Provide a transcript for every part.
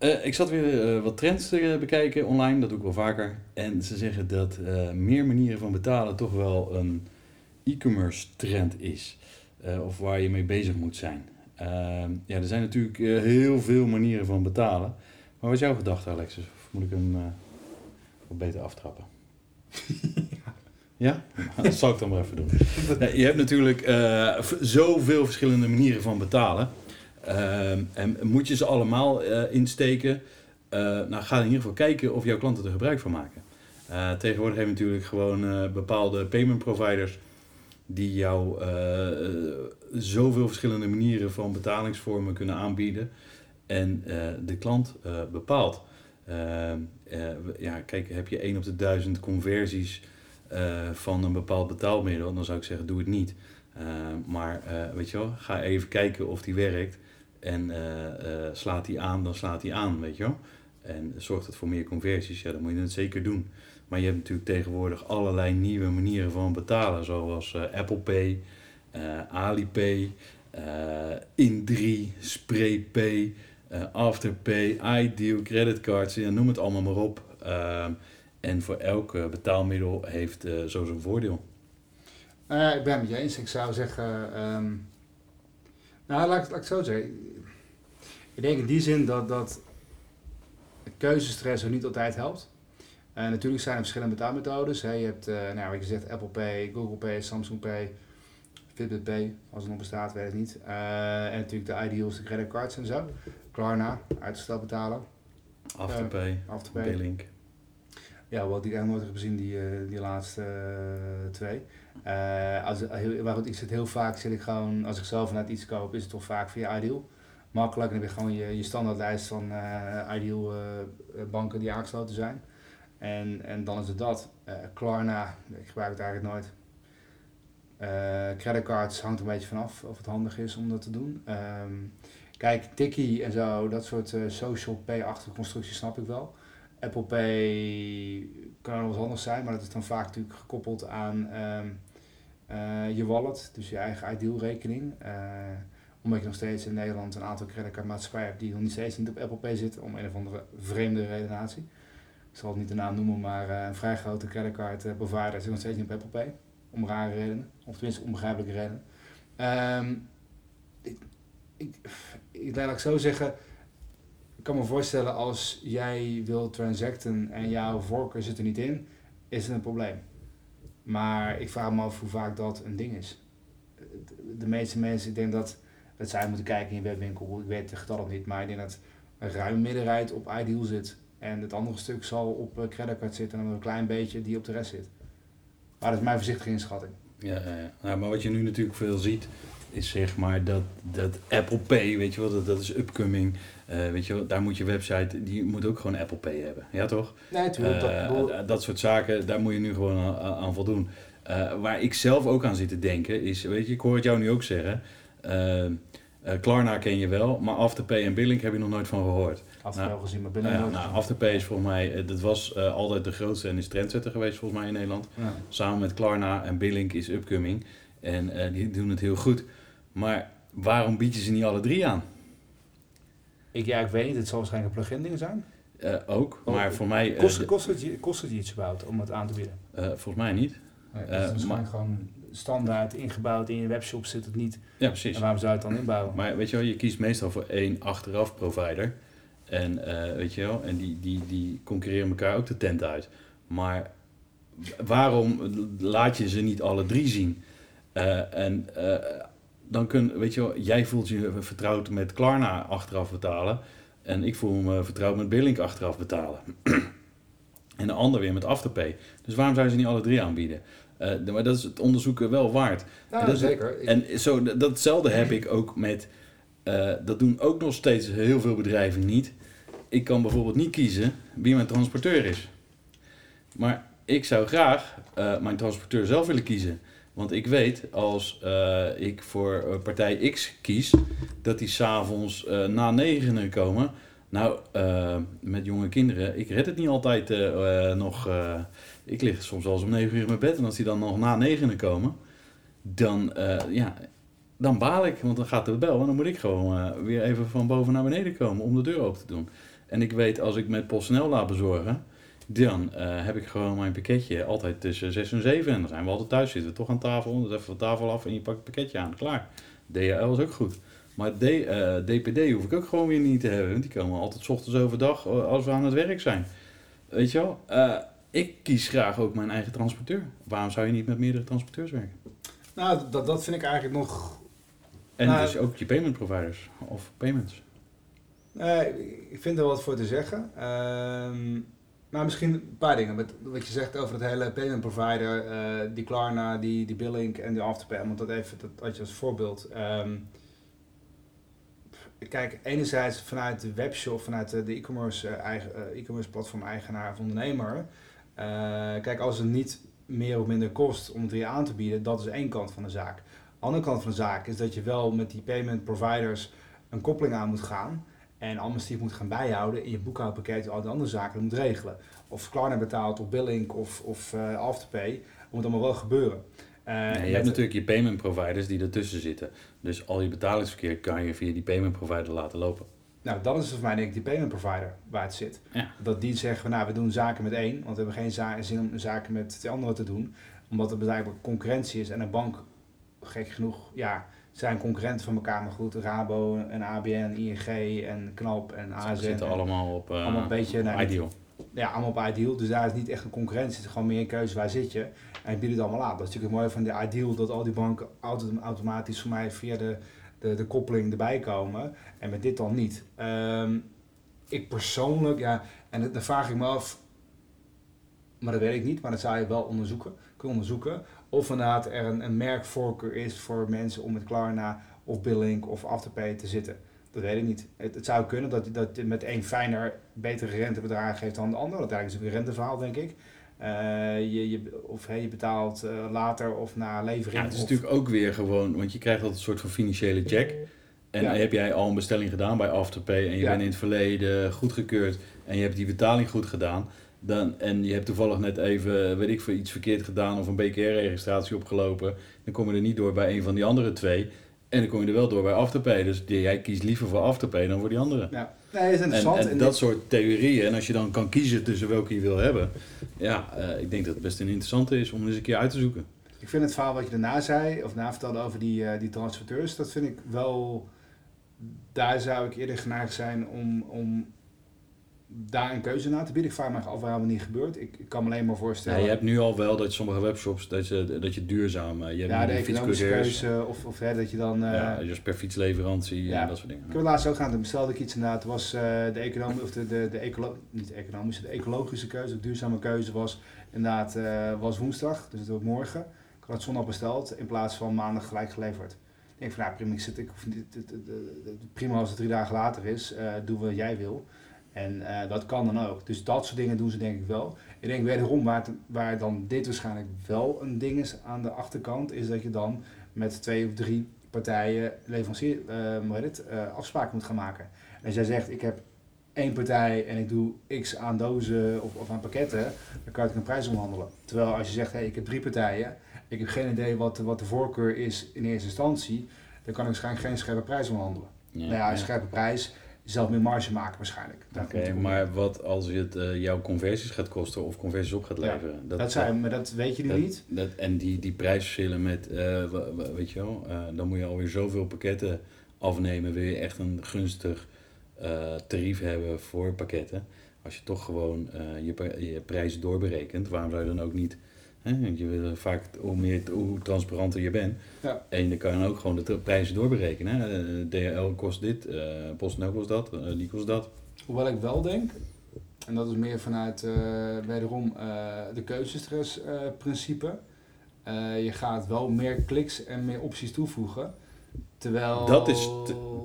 Uh, ik zat weer uh, wat trends te bekijken online, dat doe ik wel vaker. En ze zeggen dat meer manieren van betalen toch wel een e-commerce trend is. of waar je mee bezig moet zijn. Ehm, ja, er zijn natuurlijk heel veel manieren van betalen. Maar wat is jouw gedachte, Alexis? Of moet ik hem wat beter aftrappen? ja? dat zal ik dan maar even doen. Ja, je hebt natuurlijk zoveel verschillende manieren van betalen. Uh, en moet je ze allemaal uh, insteken? Uh, nou, ga in ieder geval kijken of jouw klanten er gebruik van maken. Uh, tegenwoordig hebben we natuurlijk gewoon bepaalde payment providers die jou zoveel verschillende manieren van betalingsvormen kunnen aanbieden en de klant bepaalt. Ehm, ja, kijk, heb je 1 op de 1000 conversies van een bepaald betaalmiddel, dan zou ik zeggen, doe het niet. Ehm, maar weet je wel, ga even kijken of die werkt. En uh, uh, slaat die aan, dan slaat die aan, weet je wel. En zorgt het voor meer conversies, ja, dan moet je het zeker doen. Maar je hebt natuurlijk tegenwoordig allerlei nieuwe manieren van betalen, zoals uh, Apple Pay, Alipay, In3, SprayPay, Afterpay, Ideal, creditcards, ja, noem het allemaal maar op. Ehm, en voor elk betaalmiddel heeft zo zijn voordeel. ik ben het met je eens. Ik zou zeggen, um, nou laat, laat ik het zo zeggen ik denk in die zin dat, dat keuzestress er niet altijd helpt. Uh, natuurlijk zijn er verschillende betaalmethodes. Hè. Je hebt, uh, nou, wat je zegt, Apple Pay, Google Pay, Samsung Pay, Fitbit Pay, als het nog bestaat, weet ik niet. Uh, en natuurlijk de ideals, de creditcards en zo. Klarna, uitgesteld betalen. Afterpay, Afterpay. Paylink. Ja, wat ik eigenlijk nooit heb gezien, die, die laatste twee. als, maar goed, ik zit heel vaak, zit ik gewoon, als ik zelf net iets koop, is het toch vaak via Ideal makkelijk. Dan heb je gewoon je, je standaardlijst van uh, ideal uh, banken die aangesloten zijn. En, en dan is het dat. Klarna, ik gebruik het eigenlijk nooit. creditcards hangt een beetje vanaf of het handig is om dat te doen. Um, kijk, Tiki en zo, dat soort social pay-achtige constructies snap ik wel. Apple Pay kan nog wat anders zijn, maar dat is dan vaak natuurlijk gekoppeld aan um, je wallet, dus je eigen ideal rekening omdat je nog steeds in Nederland een aantal creditcardmaatschappijen hebt die nog niet steeds niet op Apple Pay zitten, om een of andere vreemde redenatie. Ik zal het niet de naam noemen, maar uh, een vrij grote creditcard uh, provider zit nog steeds niet op Apple Pay. Om rare redenen, of tenminste onbegrijpelijke redenen. Um, ik, ik, ik, laat ik zo zeggen, ik kan me voorstellen als jij wil transacten en jouw voorkeur zit er niet in, is het een probleem. Maar ik vraag me af hoe vaak dat een ding is. De meeste mensen, ik denk dat dat zij moeten kijken in je webwinkel. Ik weet de getallen niet, maar ik denk dat een ruim middenrijd op Ideal zit. En het andere stuk zal op uh, creditcard zitten en dan een klein beetje die op de rest zit. Maar dat is mijn voorzichtige inschatting. Ja, ja. Nou, maar wat je nu natuurlijk veel ziet, is zeg maar dat, dat Apple Pay, weet je wel, dat, dat is upcoming. Uh, weet je wel, daar moet je website, die moet ook gewoon Apple Pay hebben. Ja, toch? Nee, natuurlijk. Uh, dat, dat soort zaken, daar moet je nu gewoon aan, aan voldoen. Uh, waar ik zelf ook aan zit te denken, is, weet je, ik hoor het jou nu ook zeggen. Uh, Klarna ken je wel, maar Afterpay en Billing heb je nog nooit van gehoord. Afterpay nou, gezien, maar Billing nou, nou, Afterpay is volgens mij, eh, dat was altijd de grootste en is trendsetter geweest volgens mij in Nederland. Ja. Samen met Klarna en Billing is upcoming. En die doen het heel goed. Maar waarom bied je ze niet alle drie aan? Ik, ja, ik weet niet, het zal waarschijnlijk een plugin ding zijn. ook, maar voor mij... kost, kost, het, kost het iets überhaupt om het aan te bieden? volgens mij niet. Nee, het maar, gewoon standaard ingebouwd in je webshop zit het niet. Ja, precies. En waarom zou je het dan inbouwen? Maar weet je wel, je kiest meestal voor één achteraf provider. En weet je wel, en die, die, die concurreren elkaar ook de tent uit. Maar waarom laat je ze niet alle drie zien? Uh, en uh, dan kun, weet je wel, jij voelt je vertrouwd met Klarna achteraf betalen. En ik voel me vertrouwd met Billink achteraf betalen. en de ander weer met Afterpay. Dus waarom zou je ze niet alle drie aanbieden? Uh, maar dat is het onderzoeken wel waard. Ja, en dat, zeker. En zo, datzelfde heb ik ook met... dat doen ook nog steeds heel veel bedrijven niet. Ik kan bijvoorbeeld niet kiezen wie mijn transporteur is. Maar ik zou graag uh, mijn transporteur zelf willen kiezen. Want ik weet, als ik voor partij X kies, dat die s'avonds na negenen komen. Nou, met jonge kinderen, ik red het niet altijd nog. Ik lig soms wel eens om negen uur in mijn bed. En als die dan nog na negenen komen, dan, ja, dan baal ik. Want dan gaat de bel en dan moet ik gewoon weer even van boven naar beneden komen om de deur open te doen. En ik weet, als ik met PostNL laat bezorgen dan uh, heb ik gewoon mijn pakketje altijd tussen 6 en 7. En dan zijn we altijd thuis, zitten toch aan tafel. Dus even van tafel af en je pakt het pakketje aan. Klaar. DHL is ook goed. Maar D, DPD hoef ik ook gewoon weer niet te hebben. Want die komen altijd s ochtends overdag eh, als we aan het werk zijn. Weet je wel? Uh, ik kies graag ook mijn eigen transporteur. Waarom zou je niet met meerdere transporteurs werken? Nou, dat, dat vind ik eigenlijk nog... En nou, dus ook je payment providers of payments. Nee, ik vind er wat voor te zeggen. Ehm maar misschien een paar dingen. Met wat je zegt over het hele payment provider, uh, die Klarna, die, die Billink en die Afterpay. Want dat even, dat had je als voorbeeld. Um, kijk, enerzijds vanuit de webshop, vanuit de e-commerce uh, eigen, uh, e-commerce platform eigenaar of ondernemer. Kijk, als het niet meer of minder kost om het weer aan te bieden, dat is één kant van de zaak. De andere kant van de zaak is dat je wel met die payment providers een koppeling aan moet gaan. En administratief moet gaan bijhouden in je boekhoudpakket al die andere zaken moet regelen. Of Klarna betaalt, of Billink, of, of uh, Afterpay. Dat moet allemaal wel gebeuren. Uh, je hebt natuurlijk je payment providers die ertussen zitten. Dus al je betalingsverkeer kan je via die payment provider laten lopen. Nou, dat is voor mij denk ik die payment provider waar het zit. Ja. Dat die zeggen, nou we doen zaken met één, want we hebben geen za zin om zaken met de andere te doen. Omdat er blijkbaar concurrentie is en een bank, gek genoeg, ja, zijn concurrenten van elkaar, maar goed, Rabo en ABN, ING en Knap en AZ. Zitten allemaal op, uh, allemaal een beetje, nou, Ideal. Ja, allemaal op Ideal, dus daar is niet echt een concurrentie, het is gewoon meer een keuze, waar zit je? En ik bied het allemaal aan. Dat is natuurlijk het mooie van de Ideal, dat al die banken automatisch voor mij via de, de, de koppeling erbij komen. En met dit dan niet. Um, ik persoonlijk, ja, en dan vraag ik me af, maar dat weet ik niet, maar dat zou je wel onderzoeken, kunnen onderzoeken. Of inderdaad er een, een merkvoorkeur is voor mensen om met Klarna of Billink of Afterpay te zitten. Dat weet ik niet. Het, het zou kunnen dat, dat met één fijner betere rentebedrag geeft dan de ander. Dat is eigenlijk een renteverhaal, denk ik. Uh, je, je, of hey, je betaalt uh, later of na levering. Ja, het is natuurlijk ook weer gewoon, want je krijgt altijd een soort van financiële check. En ja. heb jij al een bestelling gedaan bij Afterpay en je ja. bent in het verleden goedgekeurd en je hebt die betaling goed gedaan, dan, en je hebt toevallig net even, weet ik veel, iets verkeerd gedaan of een BKR-registratie opgelopen, dan kom je er niet door bij een van die andere twee. En dan kom je er wel door bij Afterpay. Dus jij kiest liever voor Afterpay dan voor die andere. Ja, nee, is interessant. En, en dat soort theorieën, en als je dan kan kiezen tussen welke je wil hebben, ja, uh, ik denk dat het best een interessante is om eens een keer uit te zoeken. Ik vind het verhaal wat je daarna zei, of na vertelde over die, uh, die transporteurs, dat vind ik wel, daar zou ik eerder geneigd zijn om, om daar een keuze naar te bieden. Ik vraag me af waarom het niet gebeurt. Ik, ik, kan me alleen maar voorstellen. Ja, je hebt nu al wel dat sommige webshops dat je, dat je duurzaam. Eh, je hebt ja, de economische keuze of, of hè, dat je dan. Uh, ja, dus per fietsleverantie ja. en dat soort dingen. Ik heb laatst ook gaan. Toen bestelde ik iets inderdaad. Was uh, de economische of de, de, de ecolo niet de economische, de ecologische keuze, de duurzame keuze was inderdaad uh, was woensdag, dus het wordt morgen. Ik had het zondag besteld in plaats van maandag gelijk geleverd. Ik denk van nou prima, ik zit, ik, prima als het drie dagen later is, doe wat jij wil. En uh, dat kan dan ook. Dus dat soort dingen doen ze denk ik wel. Ik denk wederom, waar, het, waar dan dit waarschijnlijk wel een ding is aan de achterkant, is dat je dan met twee of drie partijen leverancier, uh, het, uh, afspraken moet gaan maken. En als jij zegt, ik heb één partij en ik doe x aan dozen of, of aan pakketten, dan kan ik een prijs omhandelen. Terwijl als je zegt, hey, ik heb drie partijen, ik heb geen idee wat, wat de voorkeur is in eerste instantie, dan kan ik waarschijnlijk geen scherpe prijs omhandelen. Ja, nou ja, een scherpe prijs zelf meer marge maken waarschijnlijk. Oké, maar wat als het uh, jouw conversies gaat kosten of conversies op gaat leveren? Ja, dat, zijn, maar dat weet je nu niet. Dat, en die, die prijsverschillen met, uh, weet je wel, uh, dan moet je alweer zoveel pakketten afnemen. Wil je echt een gunstig tarief hebben voor pakketten? Als je toch gewoon je, je prijzen doorberekent, waarom zou je dan ook niet je wil vaak hoe, meer, hoe transparanter je bent. Ja. En je kan ook gewoon de prijzen doorberekenen. Hè. Eh, DHL kost dit, uh, PostNL kost dat, uh, die kost dat. Hoewel ik wel denk, en dat is meer vanuit uh, wederom de keuzestress-principe. je gaat wel meer kliks en meer opties toevoegen. Terwijl... Dat is,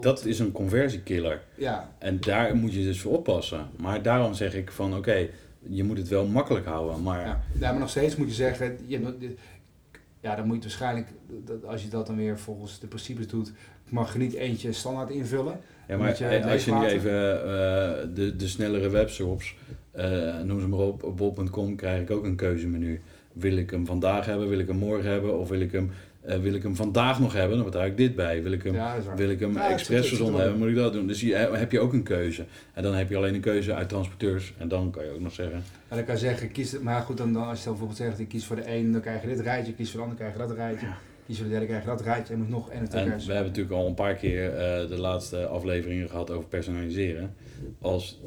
dat is een conversiekiller. Ja. En daar moet je dus voor oppassen. Maar daarom zeg ik van oké, je moet het wel makkelijk houden. Maar... Ja, maar nog steeds moet je zeggen, je, ja, dan moet je waarschijnlijk, als je dat dan weer volgens de principes doet, mag je niet eentje standaard invullen. Ja, maar als je nu even uh, de, de snellere webshops, uh, noem ze maar op, op bol.com krijg ik ook een keuzemenu. Wil ik hem vandaag hebben, wil ik hem morgen hebben of wil ik hem uh, wil ik hem vandaag nog hebben, dan betaal ik dit bij. Wil ik hem, wil ik hem ja, expres verzonden hebben, moet ik dat doen. Dus je, heb je ook een keuze. En dan heb je alleen een keuze uit transporteurs. En dan kan je ook nog zeggen... En dan kan je zeggen, kies, maar goed, dan, dan als je dan bijvoorbeeld zegt, ik kies voor de een, dan krijg je dit rijtje. Kies voor de ander, krijg je dat rijtje. Kies voor de derde, krijg je dat rijtje. En moet nog en het En we hebben natuurlijk al een paar keer uh, de laatste afleveringen gehad over personaliseren. Als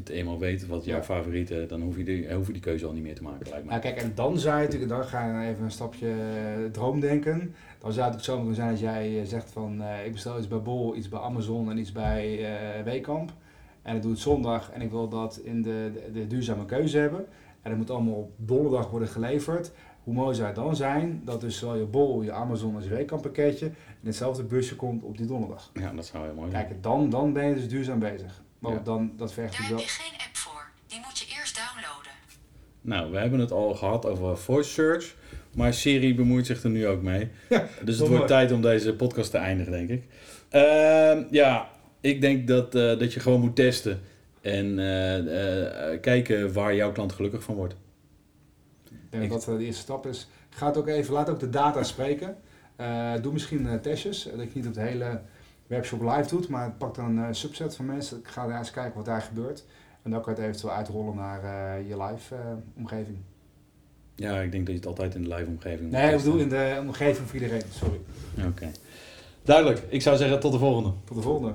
het eenmaal weet wat jouw ja. favoriete, dan hoef je, die, hoef je die keuze al niet meer te maken, lijkt me. Ja, kijk, en dan zou je natuurlijk, dan ga je even een stapje eh, droomdenken. Dan zou het ook zo moeten zijn als jij eh, zegt van, uh, ik bestel iets bij Bol, iets bij Amazon en iets bij uh, Weekamp. En ik doe het zondag en ik wil dat in de, de, de duurzame keuze hebben. En dat moet allemaal op donderdag worden geleverd. Hoe mooi zou het dan zijn dat dus zowel je Bol, je Amazon als je Weekamp pakketje in hetzelfde busje komt op die donderdag. Ja, dat zou heel mooi zijn. Kijk, dan, dan ben je dus duurzaam bezig. Maar dan, dat vergt Daar heb je geen app voor. Die moet je eerst downloaden. Nou, we hebben het al gehad over voice search. Maar Siri bemoeit zich er nu ook mee. Ja, dus het wordt tijd om deze podcast te eindigen, denk ik. Uh, ja, ik denk dat, uh, dat je gewoon moet testen. En uh, kijken waar jouw klant gelukkig van wordt. Ik denk dat dat de eerste stap is. Ga ook even, laat ook de data spreken. doe misschien testjes. Dat je niet op het hele webshop live doet, maar pak dan een subset van mensen. Ik ga daar eens kijken wat daar gebeurt. En dan kan je het eventueel uitrollen naar uh, je live uh, omgeving. Ja, ik denk dat je het altijd in de live omgeving moet Nee, ik bedoel in de omgeving voor iedereen, sorry. Oké. Duidelijk. Ik zou zeggen tot de volgende. Tot de volgende.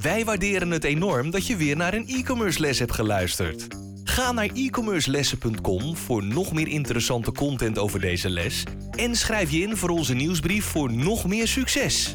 Wij waarderen het enorm dat je weer naar een e-commerce les hebt geluisterd. Ga naar e-commercelessen.com voor nog meer interessante content over deze les. En schrijf je in voor onze nieuwsbrief voor nog meer succes.